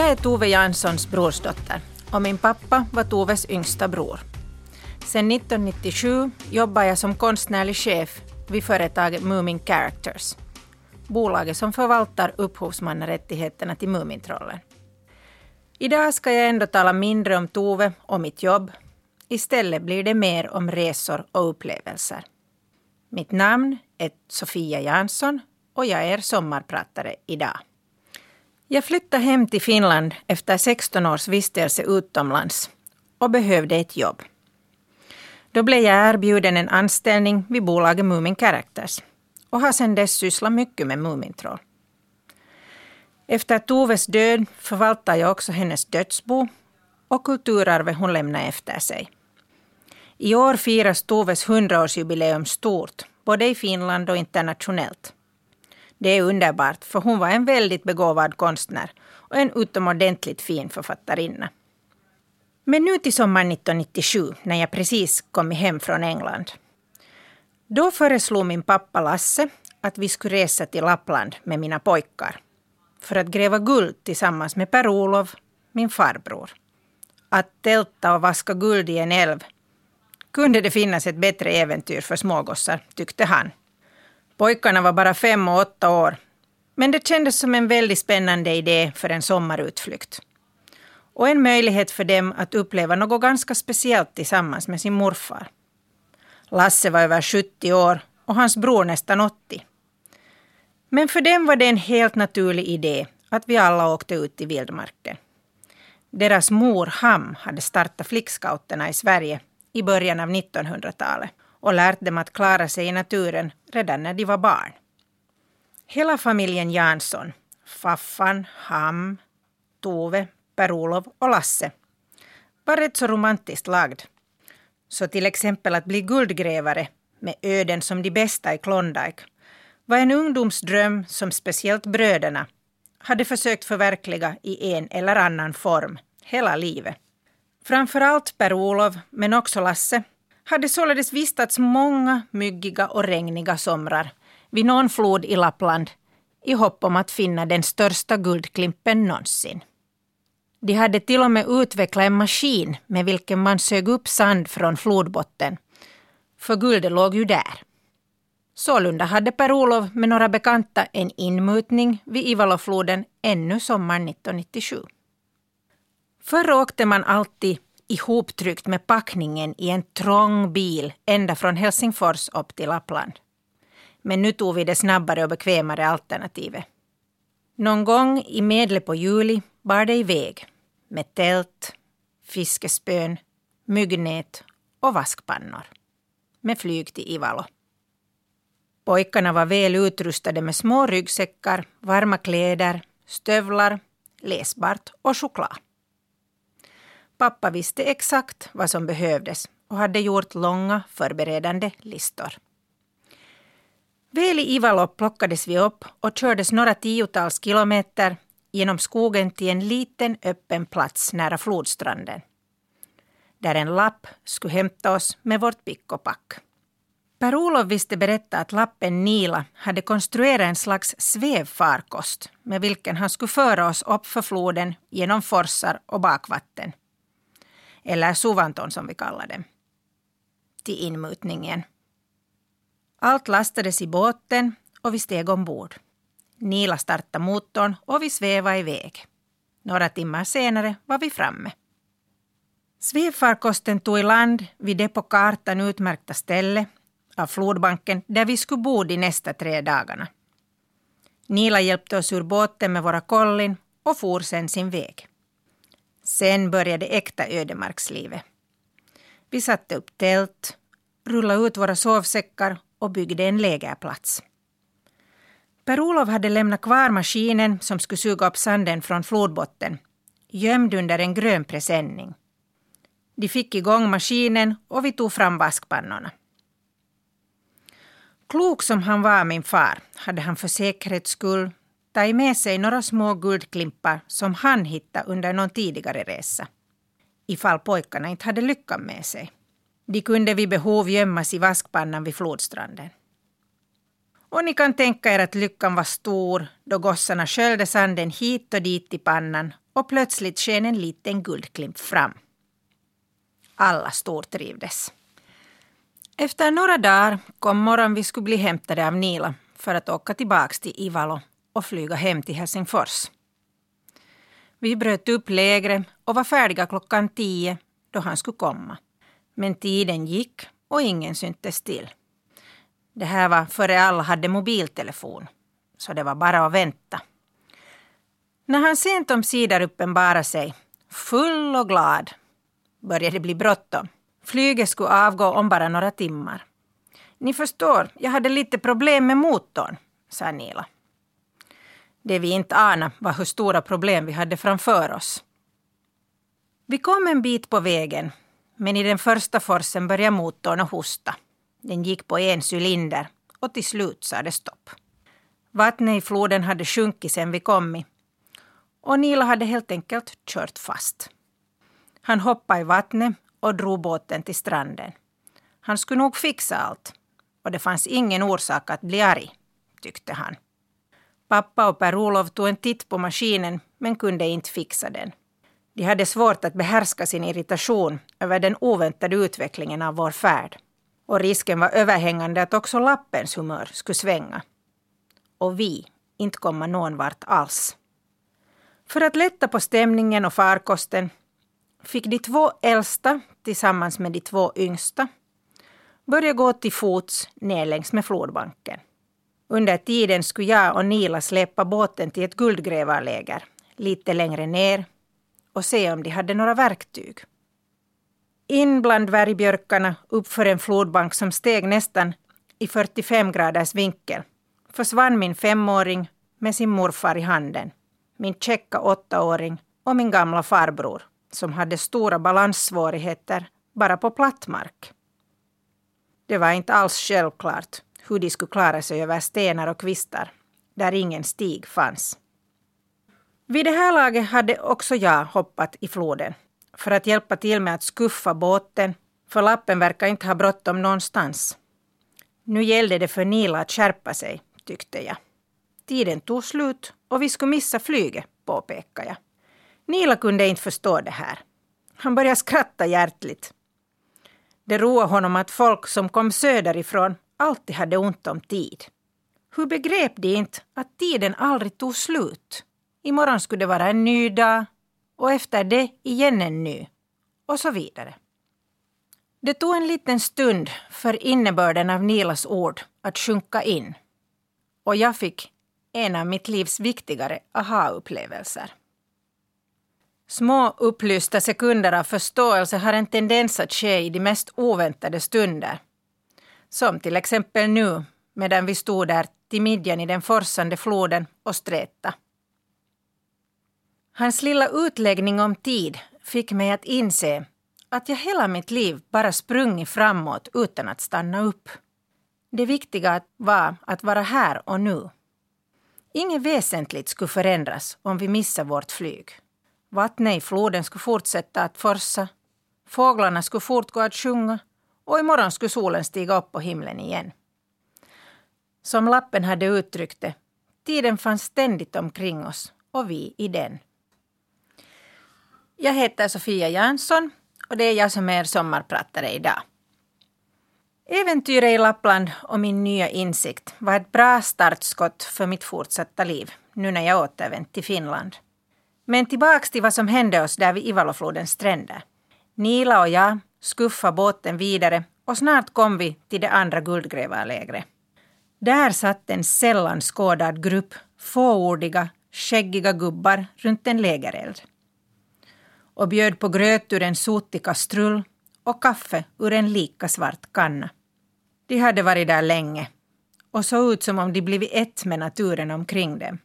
Jag är Tove Janssons brorsdotter och min pappa var Toves yngsta bror. Sedan 1997 jobbar jag som konstnärlig chef vid företaget Moomin Characters. Bolaget som förvaltar upphovsmannarättigheterna till Mumintrollen. Idag ska jag ändå tala mindre om Tove och mitt jobb. Istället blir det mer om resor och upplevelser. Mitt namn är Sofia Jansson och jag är sommarpratare idag. Jag flyttade hem till Finland efter 16 års vistelse utomlands och behövde ett jobb. Då blev jag erbjuden en anställning vid bolaget Moomin Characters och har sedan dess sysslat mycket med Mumintroll. Efter Toves död förvaltar jag också hennes dödsbo och kulturarvet hon lämnade efter sig. I år firas Toves 100-årsjubileum stort, både i Finland och internationellt. Det är underbart, för hon var en väldigt begåvad konstnär och en utomordentligt fin författarinna. Men nu till sommaren 1997, när jag precis kommit hem från England. Då föreslog min pappa Lasse att vi skulle resa till Lappland med mina pojkar för att gräva guld tillsammans med Per-Olof, min farbror. Att tälta och vaska guld i en älv kunde det finnas ett bättre äventyr för smågossar, tyckte han. Pojkarna var bara fem och åtta år, men det kändes som en väldigt spännande idé för en sommarutflykt. Och en möjlighet för dem att uppleva något ganska speciellt tillsammans med sin morfar. Lasse var över 70 år och hans bror nästan 80. Men för dem var det en helt naturlig idé att vi alla åkte ut i vildmarken. Deras mor Ham hade startat flickscouterna i Sverige i början av 1900-talet och lärt dem att klara sig i naturen redan när de var barn. Hela familjen Jansson, Faffan, Ham, Tove, Per-Olof och Lasse, var rätt så romantiskt lagd. Så till exempel att bli guldgrävare med öden som de bästa i Klondike var en ungdomsdröm som speciellt bröderna hade försökt förverkliga i en eller annan form hela livet. Framförallt Per-Olof, men också Lasse, hade således vistats många myggiga och regniga somrar vid någon flod i Lappland i hopp om att finna den största guldklimpen någonsin. De hade till och med utvecklat en maskin med vilken man sög upp sand från flodbotten, för guldet låg ju där. Sålunda hade Per-Olof med några bekanta en inmutning vid Ivalofloden ännu sommaren 1997. Förr åkte man alltid ihoptryckt med packningen i en trång bil ända från Helsingfors upp till Lappland. Men nu tog vi det snabbare och bekvämare alternativet. Någon gång i medle på juli bar det iväg med tält, fiskespön, myggnät och vaskpannor med flyg till Ivalo. Pojkarna var väl utrustade med små ryggsäckar, varma kläder, stövlar, läsbart och choklad. Pappa visste exakt vad som behövdes och hade gjort långa förberedande listor. Väl i Ivalo plockades vi upp och kördes några tiotals kilometer genom skogen till en liten öppen plats nära flodstranden. Där en lapp skulle hämta oss med vårt pick och pack. Per-Olof visste berätta att lappen Nila hade konstruerat en slags svävfarkost med vilken han skulle föra oss upp för floden genom forsar och bakvatten eller Suvanton som vi kallar dem, till inmutningen. Allt lastades i båten och vi steg ombord. Nila startade motorn och vi svävade iväg. Några timmar senare var vi framme. Svävfarkosten tog i land vid det på kartan utmärkta ställe av flodbanken där vi skulle bo de nästa tre dagarna. Nila hjälpte oss ur båten med våra kollin och for sen sin väg. Sen började äkta ödemarkslivet. Vi satte upp tält, rullade ut våra sovsäckar och byggde en lägerplats. Per-Olof hade lämnat kvar maskinen som skulle suga upp sanden från flodbotten, gömd under en grön presenning. De fick igång maskinen och vi tog fram vaskpannorna. Klok som han var, min far, hade han för säkerhets skull tagit med sig några små guldklimpar som han hittade under någon tidigare resa. Ifall pojkarna inte hade lyckan med sig. De kunde vid behov gömmas i vaskpannan vid flodstranden. Och ni kan tänka er att lyckan var stor då gossarna sköljde sanden hit och dit i pannan och plötsligt sken en liten guldklimp fram. Alla stortrivdes. Efter några dagar kom morgon vi skulle bli hämtade av Nila för att åka tillbaka till Ivalo och flyga hem till Helsingfors. Vi bröt upp lägret och var färdiga klockan tio då han skulle komma. Men tiden gick och ingen syntes till. Det här var före alla hade mobiltelefon, så det var bara att vänta. När han sent omsider uppenbarade sig, full och glad, började det bli bråttom. Flyget skulle avgå om bara några timmar. Ni förstår, jag hade lite problem med motorn, sa Nila. Det vi inte anade var hur stora problem vi hade framför oss. Vi kom en bit på vägen, men i den första forsen började motorn att hosta. Den gick på en cylinder och till slut sa det stopp. Vattnet i floden hade sjunkit sen vi kommit och Nila hade helt enkelt kört fast. Han hoppade i vattnet och drog båten till stranden. Han skulle nog fixa allt och det fanns ingen orsak att bli arg, tyckte han. Pappa och Per-Olof tog en titt på maskinen men kunde inte fixa den. De hade svårt att behärska sin irritation över den oväntade utvecklingen av vår färd. Och risken var överhängande att också lappens humör skulle svänga. Och vi inte komma någon vart alls. För att lätta på stämningen och farkosten fick de två äldsta tillsammans med de två yngsta börja gå till fots ner längs med flodbanken. Under tiden skulle jag och Nila släppa båten till ett guldgrävarläger lite längre ner och se om de hade några verktyg. In bland dvärgbjörkarna uppför en flodbank som steg nästan i 45 graders vinkel försvann min femåring med sin morfar i handen, min käcka åttaåring och min gamla farbror som hade stora balanssvårigheter bara på platt mark. Det var inte alls självklart hur de skulle klara sig över stenar och kvistar där ingen stig fanns. Vid det här laget hade också jag hoppat i floden för att hjälpa till med att skuffa båten, för lappen verkar inte ha bråttom någonstans. Nu gällde det för Nila att skärpa sig, tyckte jag. Tiden tog slut och vi skulle missa flyget, påpekade jag. Nila kunde inte förstå det här. Han började skratta hjärtligt. Det roade honom att folk som kom söderifrån alltid hade ont om tid. Hur begrep de inte att tiden aldrig tog slut? Imorgon skulle det vara en ny dag och efter det igen en ny. Och så vidare. Det tog en liten stund för innebörden av Nilas ord att sjunka in. Och jag fick en av mitt livs viktigare aha-upplevelser. Små upplysta sekunder av förståelse har en tendens att ske i de mest oväntade stunder. Som till exempel nu, medan vi stod där till midjan i den forsande floden och sträta. Hans lilla utläggning om tid fick mig att inse att jag hela mitt liv bara sprungit framåt utan att stanna upp. Det viktiga var att vara här och nu. Inget väsentligt skulle förändras om vi missade vårt flyg. Vattnet i floden skulle fortsätta att forsa, fåglarna skulle fortgå att sjunga och imorgon skulle solen stiga upp på himlen igen. Som lappen hade uttryckt det, tiden fanns ständigt omkring oss och vi i den. Jag heter Sofia Jansson och det är jag som är er sommarpratare idag. Äventyret i Lappland och min nya insikt var ett bra startskott för mitt fortsatta liv, nu när jag återvänt till Finland. Men tillbaks till vad som hände oss där vid Ivaloflodens stränder. Nila och jag skuffade båten vidare och snart kom vi till det andra guldgrävarlägret. Där satt en sällan skådad grupp fåordiga, skäggiga gubbar runt en lägereld och bjöd på gröt ur en sotig kastrull och kaffe ur en lika svart kanna. De hade varit där länge och såg ut som om de blivit ett med naturen omkring dem.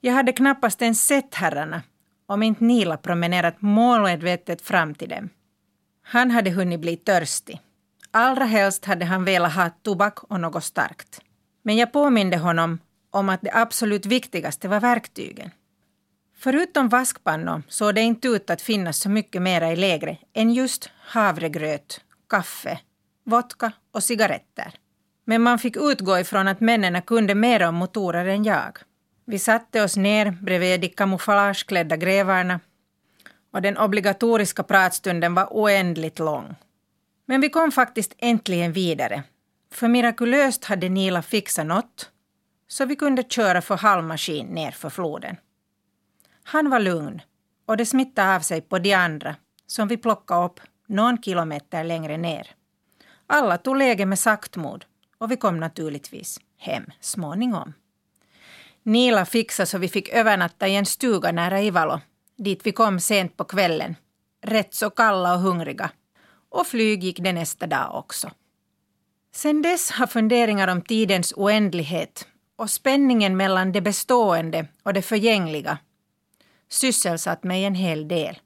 Jag hade knappast ens sett herrarna om inte Nila promenerat målmedvetet fram till dem. Han hade hunnit bli törstig. Allra helst hade han velat ha tobak och något starkt. Men jag påminde honom om att det absolut viktigaste var verktygen. Förutom vaskpannor såg det inte ut att finnas så mycket mera i lägret än just havregröt, kaffe, vodka och cigaretter. Men man fick utgå ifrån att männen kunde mer om motorer än jag. Vi satte oss ner bredvid de kamouflageklädda grävarna och den obligatoriska pratstunden var oändligt lång. Men vi kom faktiskt äntligen vidare, för mirakulöst hade Nila fixat något så vi kunde köra för halvmaskin ner för floden. Han var lugn och det smittade av sig på de andra som vi plockade upp någon kilometer längre ner. Alla tog läge med saktmod och vi kom naturligtvis hem småningom. Nila fixade så vi fick övernatta i en stuga nära Ivalo dit vi kom sent på kvällen, rätt så kalla och hungriga. Och flyg gick det nästa dag också. Sen dess har funderingar om tidens oändlighet och spänningen mellan det bestående och det förgängliga sysselsatt mig en hel del.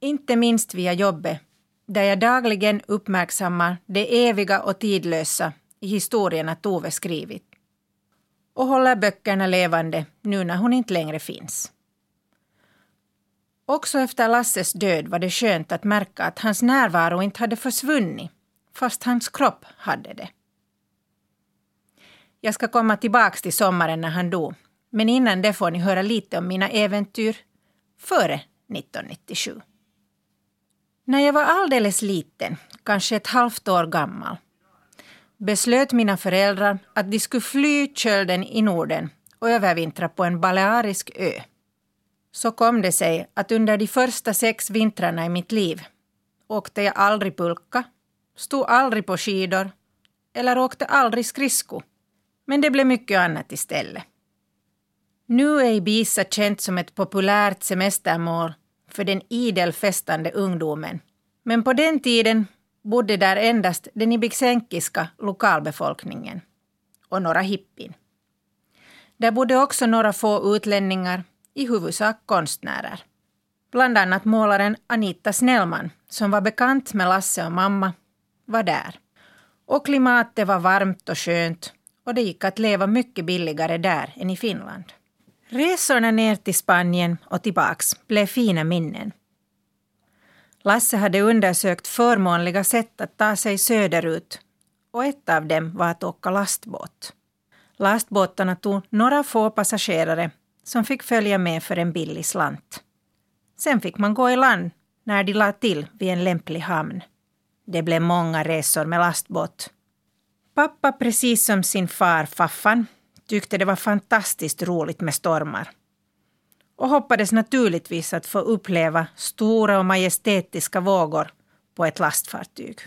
Inte minst via jobbet, där jag dagligen uppmärksammar det eviga och tidlösa i historierna Tove skrivit och håller böckerna levande nu när hon inte längre finns. Också efter Lasses död var det skönt att märka att hans närvaro inte hade försvunnit, fast hans kropp hade det. Jag ska komma tillbaka till sommaren när han dog, men innan det får ni höra lite om mina äventyr före 1997. När jag var alldeles liten, kanske ett halvt år gammal, beslöt mina föräldrar att de skulle fly kölden i Norden och övervintra på en balearisk ö. Så kom det sig att under de första sex vintrarna i mitt liv åkte jag aldrig pulka, stod aldrig på skidor eller åkte aldrig skridsko. Men det blev mycket annat istället. Nu är Ibiza känt som ett populärt semestermål för den idelfestande ungdomen. Men på den tiden bodde där endast den ibixenkiska lokalbefolkningen och några hippin. Där bodde också några få utlänningar, i huvudsak konstnärer. Bland annat målaren Anita Snellman, som var bekant med Lasse och mamma, var där. Och klimatet var varmt och skönt och det gick att leva mycket billigare där än i Finland. Resorna ner till Spanien och tillbaks blev fina minnen. Lasse hade undersökt förmånliga sätt att ta sig söderut och ett av dem var att åka lastbåt. Lastbåtarna tog några få passagerare som fick följa med för en billig slant. Sen fick man gå i land när de la till vid en lämplig hamn. Det blev många resor med lastbåt. Pappa, precis som sin far Faffan, tyckte det var fantastiskt roligt med stormar och hoppades naturligtvis att få uppleva stora och majestätiska vågor på ett lastfartyg.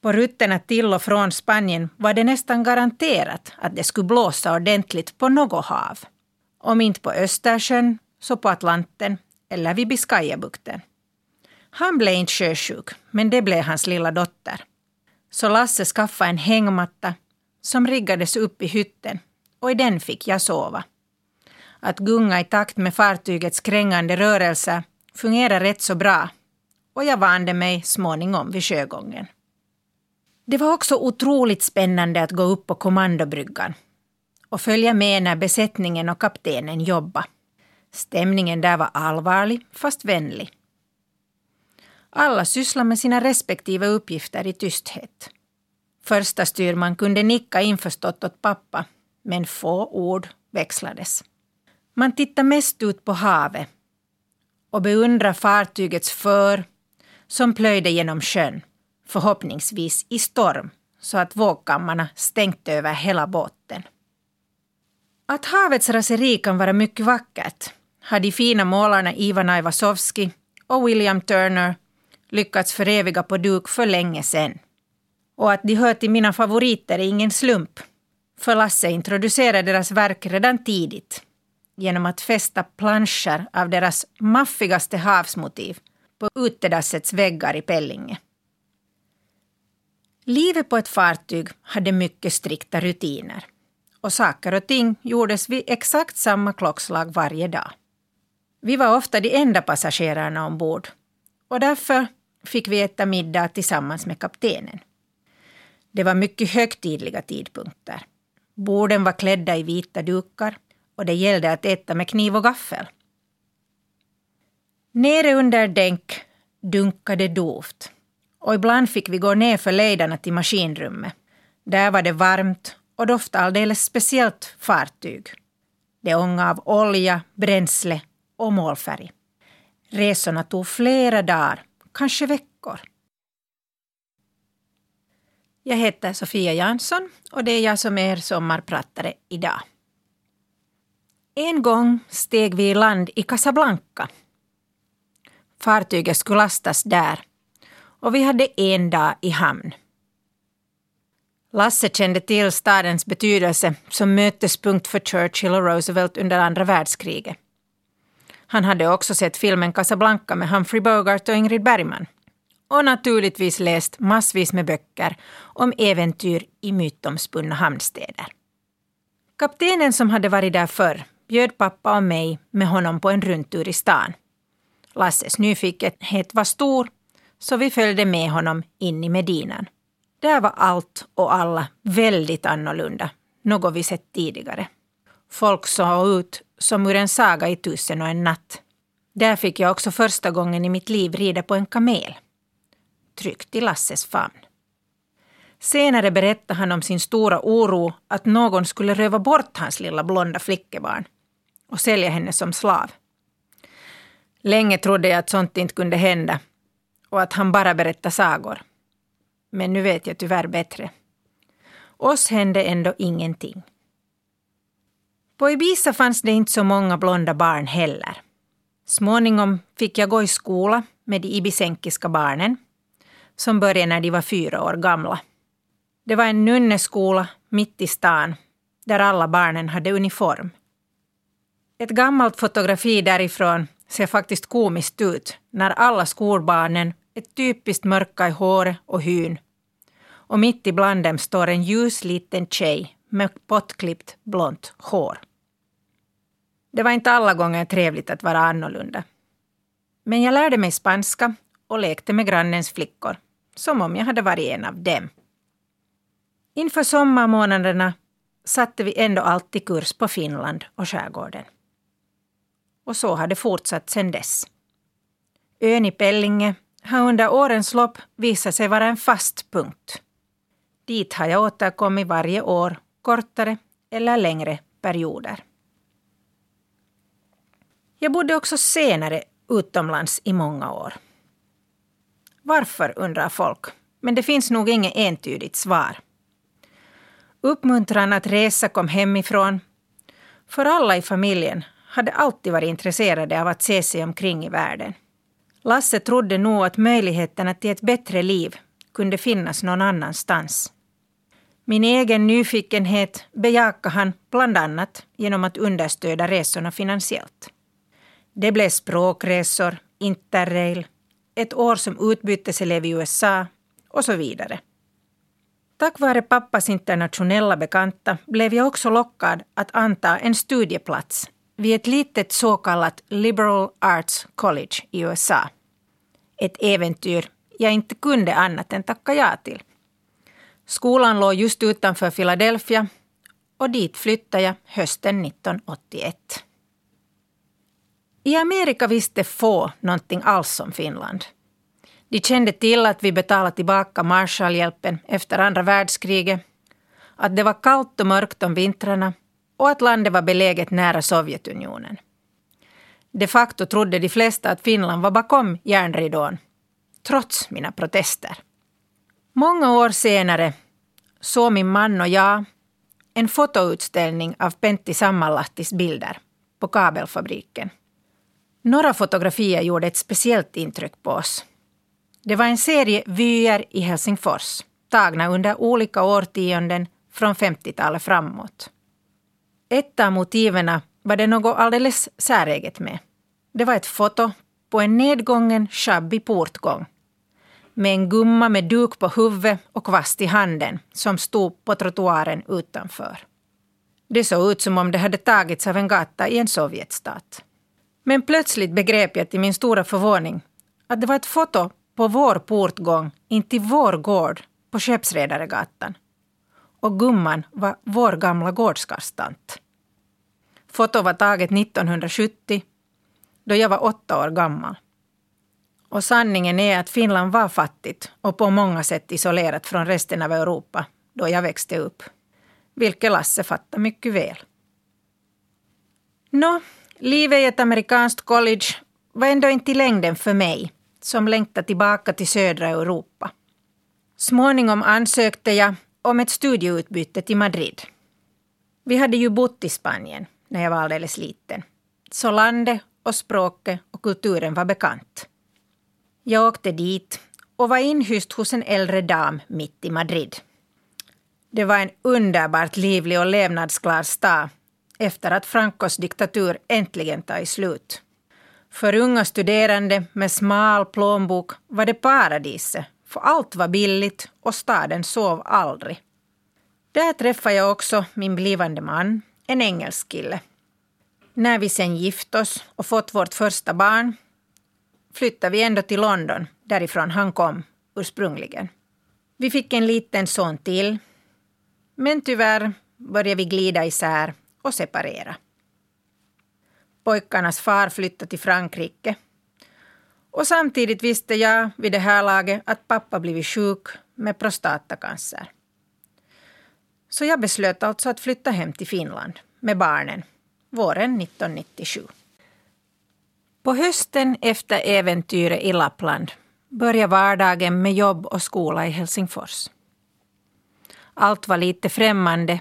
På rutterna till och från Spanien var det nästan garanterat att det skulle blåsa ordentligt på något hav. Om inte på Östersjön, så på Atlanten eller vid Biscayabukten. Han blev inte sjösjuk, men det blev hans lilla dotter. Så Lasse skaffade en hängmatta som riggades upp i hytten och i den fick jag sova. Att gunga i takt med fartygets krängande rörelser fungerar rätt så bra och jag vande mig småningom vid sjögången. Det var också otroligt spännande att gå upp på kommandobryggan och följa med när besättningen och kaptenen jobbade. Stämningen där var allvarlig, fast vänlig. Alla sysslade med sina respektive uppgifter i tysthet. Första styrman kunde nicka införstått åt pappa, men få ord växlades. Man tittade mest ut på havet och beundrade fartygets för som plöjde genom sjön, förhoppningsvis i storm, så att vågkammarna stänkte över hela båten. Att havets raseri kan vara mycket vackert har de fina målarna Ivan Aivasovski och William Turner lyckats föreviga på duk för länge sedan. Och att de hör till mina favoriter är ingen slump, för Lasse introducerade deras verk redan tidigt genom att fästa planscher av deras maffigaste havsmotiv på utedassets väggar i Pellinge. Livet på ett fartyg hade mycket strikta rutiner och saker och ting gjordes vid exakt samma klockslag varje dag. Vi var ofta de enda passagerarna ombord och därför fick vi äta middag tillsammans med kaptenen. Det var mycket högtidliga tidpunkter. Borden var klädda i vita dukar och det gällde att äta med kniv och gaffel. Nere under dänk dunkade dovt och ibland fick vi gå ner för lejdarna till maskinrummet. Där var det varmt och doftade alldeles speciellt fartyg. Det ångade av olja, bränsle och målfärg. Resorna tog flera dagar, kanske veckor. Jag heter Sofia Jansson och det är jag som är er sommarpratare idag. En gång steg vi i land i Casablanca. Fartyget skulle lastas där och vi hade en dag i hamn. Lasse kände till stadens betydelse som mötespunkt för Churchill och Roosevelt under andra världskriget. Han hade också sett filmen Casablanca med Humphrey Bogart och Ingrid Bergman. Och naturligtvis läst massvis med böcker om äventyr i mytomspunna hamnstäder. Kaptenen som hade varit där förr bjöd pappa och mig med honom på en rundtur i stan. Lasses nyfikenhet var stor, så vi följde med honom in i Medinan. Där var allt och alla väldigt annorlunda, något vi sett tidigare. Folk såg ut som ur en saga i Tusen och en natt. Där fick jag också första gången i mitt liv rida på en kamel. Tryggt i Lasses famn. Senare berättade han om sin stora oro att någon skulle röva bort hans lilla blonda flickebarn och sälja henne som slav. Länge trodde jag att sånt inte kunde hända och att han bara berättade sagor. Men nu vet jag tyvärr bättre. Oss hände ändå ingenting. På Ibiza fanns det inte så många blonda barn heller. Småningom fick jag gå i skola med de ibisenkiska barnen som började när de var fyra år gamla. Det var en nunneskola mitt i stan där alla barnen hade uniform. Ett gammalt fotografi därifrån ser faktiskt komiskt ut när alla skolbarnen ett typiskt mörka i håret och hyn. Och mitt ibland dem står en ljus liten tjej med pottklippt blont hår. Det var inte alla gånger trevligt att vara annorlunda. Men jag lärde mig spanska och lekte med grannens flickor, som om jag hade varit en av dem. Inför sommarmånaderna satte vi ändå alltid kurs på Finland och skärgården. Och så har det fortsatt sedan dess. Ön i Pellinge har under årens lopp visat sig vara en fast punkt. Dit har jag återkommit varje år, kortare eller längre perioder. Jag bodde också senare utomlands i många år. Varför undrar folk, men det finns nog inget entydigt svar. Uppmuntran att resa kom hemifrån. För alla i familjen hade alltid varit intresserade av att se sig omkring i världen. Lasse trodde nog att möjligheterna till ett bättre liv kunde finnas någon annanstans. Min egen nyfikenhet bejakade han bland annat genom att understöda resorna finansiellt. Det blev språkresor, interrail, ett år som utbyteselev i USA och så vidare. Tack vare pappas internationella bekanta blev jag också lockad att anta en studieplats vid ett litet så kallat Liberal Arts College i USA. Ett äventyr jag inte kunde annat än tacka ja till. Skolan låg just utanför Philadelphia och dit flyttade jag hösten 1981. I Amerika visste få någonting alls om Finland. De kände till att vi betalade tillbaka Marshallhjälpen efter andra världskriget, att det var kallt och mörkt om vintrarna och att landet var beläget nära Sovjetunionen. De facto trodde de flesta att Finland var bakom järnridån, trots mina protester. Många år senare såg min man och jag en fotoutställning av Pentti Sammanlahtis bilder på kabelfabriken. Några fotografier gjorde ett speciellt intryck på oss. Det var en serie vyer i Helsingfors, tagna under olika årtionden från 50-talet framåt. Ett av motiven var det något alldeles säreget med. Det var ett foto på en nedgången, shabby portgång med en gumma med duk på huvudet och kvast i handen som stod på trottoaren utanför. Det såg ut som om det hade tagits av en gata i en Sovjetstat. Men plötsligt begrep jag till min stora förvåning att det var ett foto på vår portgång in till vår gård på Skeppsredaregatan. Och gumman var vår gamla gårdskarstant. Fotot var taget 1970 då jag var åtta år gammal. Och sanningen är att Finland var fattigt och på många sätt isolerat från resten av Europa då jag växte upp. Vilket Lasse fattar mycket väl. Nå, livet i ett amerikanskt college var ändå inte i längden för mig som längtade tillbaka till södra Europa. Småningom ansökte jag om ett studieutbyte till Madrid. Vi hade ju bott i Spanien när jag var alldeles liten. Så landet och språket och kulturen var bekant. Jag åkte dit och var inhyst hos en äldre dam mitt i Madrid. Det var en underbart livlig och levnadsglad stad efter att Francos diktatur äntligen tagit slut. För unga studerande med smal plånbok var det paradiset, för allt var billigt och staden sov aldrig. Där träffade jag också min blivande man, en engelsk kille. När vi sen gift oss och fått vårt första barn flyttade vi ändå till London, därifrån han kom ursprungligen. Vi fick en liten son till, men tyvärr började vi glida isär och separera. Pojkarnas far flyttade till Frankrike och samtidigt visste jag vid det här laget att pappa blivit sjuk med prostatacancer. Så jag beslöt alltså att flytta hem till Finland med barnen våren 1997. På hösten efter äventyret i Lappland började vardagen med jobb och skola i Helsingfors. Allt var lite främmande,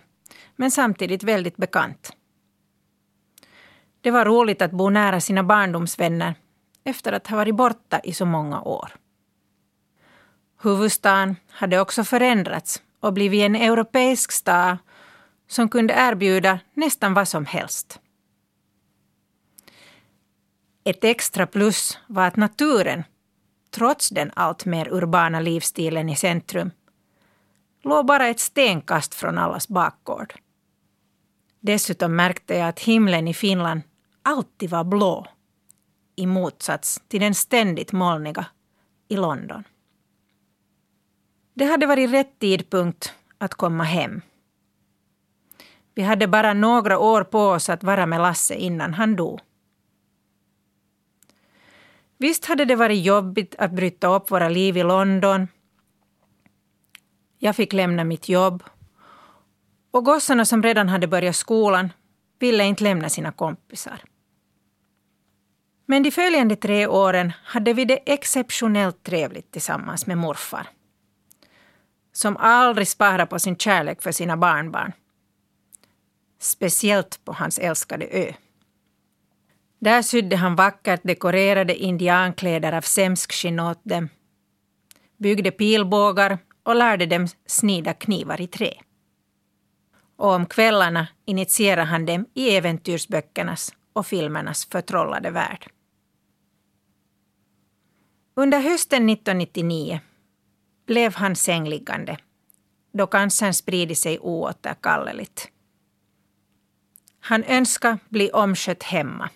men samtidigt väldigt bekant. Det var roligt att bo nära sina barndomsvänner efter att ha varit borta i så många år. Huvudstaden hade också förändrats och blivit en europeisk stad som kunde erbjuda nästan vad som helst. Ett extra plus var att naturen, trots den alltmer urbana livsstilen i centrum, låg bara ett stenkast från allas bakgård. Dessutom märkte jag att himlen i Finland alltid var blå i motsats till den ständigt molniga i London. Det hade varit rätt tidpunkt att komma hem. Vi hade bara några år på oss att vara med Lasse innan han dog. Visst hade det varit jobbigt att bryta upp våra liv i London. Jag fick lämna mitt jobb. Och gossarna som redan hade börjat skolan ville inte lämna sina kompisar. Men de följande tre åren hade vi det exceptionellt trevligt tillsammans med morfar. Som aldrig sparade på sin kärlek för sina barnbarn. Speciellt på hans älskade ö. Där sydde han vackert dekorerade indiankläder av sämskskinn åt dem, byggde pilbågar och lärde dem snida knivar i trä. Och om kvällarna initierade han dem i äventyrsböckernas och filmernas förtrollade värld. Under hösten 1999 blev han sängliggande då cancern spridit sig oåterkalleligt. Han önskade bli omskött hemma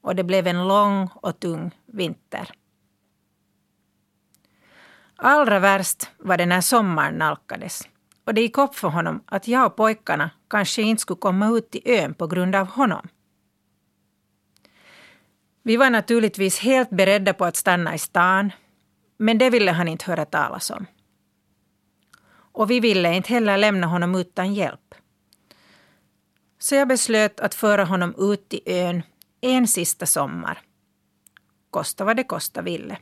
och det blev en lång och tung vinter. Allra värst var det när sommaren nalkades och det gick upp för honom att jag och pojkarna kanske inte skulle komma ut till ön på grund av honom. Vi var naturligtvis helt beredda på att stanna i stan, men det ville han inte höra talas om. Och vi ville inte heller lämna honom utan hjälp. Så jag beslöt att föra honom ut till ön en sista sommar. Kosta vad det kosta ville.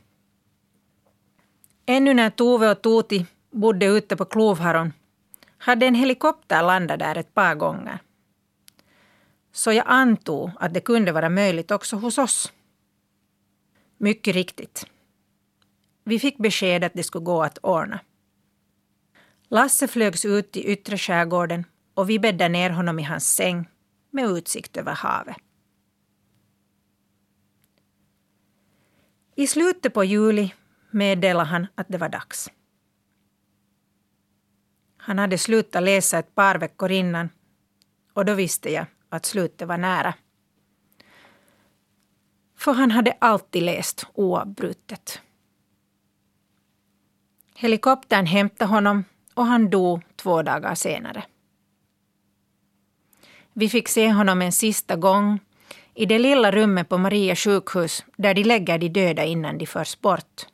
Ännu när Tove och Tuti bodde ute på Klovharon hade en helikopter landat där ett par gånger. Så jag antog att det kunde vara möjligt också hos oss. Mycket riktigt. Vi fick besked att det skulle gå att ordna. Lasse flögs ut i yttre skärgården och vi bäddade ner honom i hans säng med utsikt över havet. I slutet på juli meddelade han att det var dags. Han hade slutat läsa ett par veckor innan och då visste jag att slutet var nära. För han hade alltid läst oavbrutet. Helikoptern hämtade honom och han dog två dagar senare. Vi fick se honom en sista gång i det lilla rummet på Maria sjukhus där de lägger de döda innan de förs bort.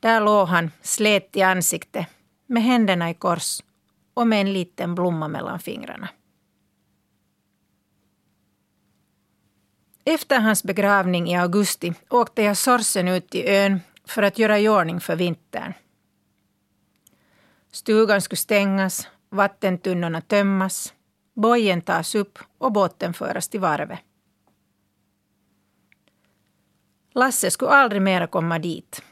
Där låg han, slät i ansiktet, med händerna i kors och med en liten blomma mellan fingrarna. Efter hans begravning i augusti åkte jag sorsen ut till ön för att göra i ordning för vintern. Stugan skulle stängas, vattentunnorna tömmas, bojen tas upp och båten föras till varvet. Lasse skulle aldrig mera komma dit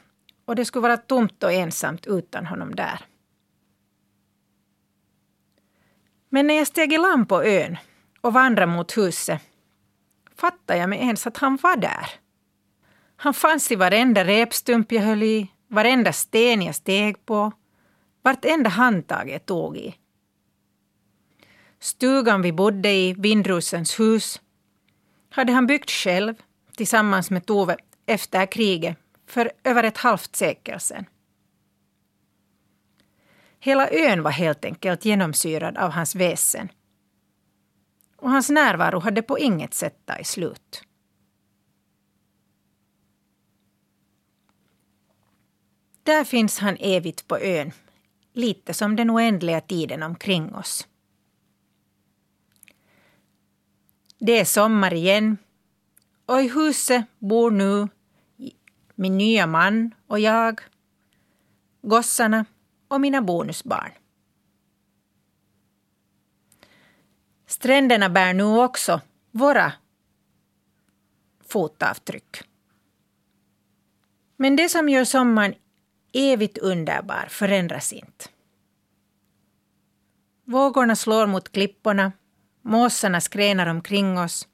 och det skulle vara tomt och ensamt utan honom där. Men när jag steg i land på ön och vandrade mot huset fattade jag mig ens att han var där. Han fanns i varenda repstump jag höll i, varenda sten jag steg på, vartenda handtag jag tog i. Stugan vi bodde i, Vindrusens hus, hade han byggt själv tillsammans med Tove efter kriget för över ett halvt sekel sedan. Hela ön var helt enkelt genomsyrad av hans väsen. Och hans närvaro hade på inget sätt tagit slut. Där finns han evigt på ön, lite som den oändliga tiden omkring oss. Det är sommar igen och i huset bor nu min nya man och jag, gossarna och mina bonusbarn. Stränderna bär nu också våra fotavtryck. Men det som gör sommaren evigt underbar förändras inte. Vågorna slår mot klipporna, måsarna skränar omkring oss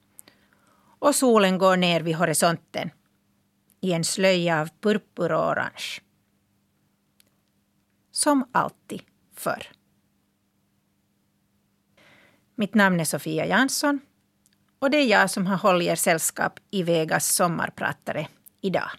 och solen går ner vid horisonten i en slöja av purpur och orange. Som alltid förr. Mitt namn är Sofia Jansson och det är jag som har hållit er sällskap i Vegas sommarpratare idag.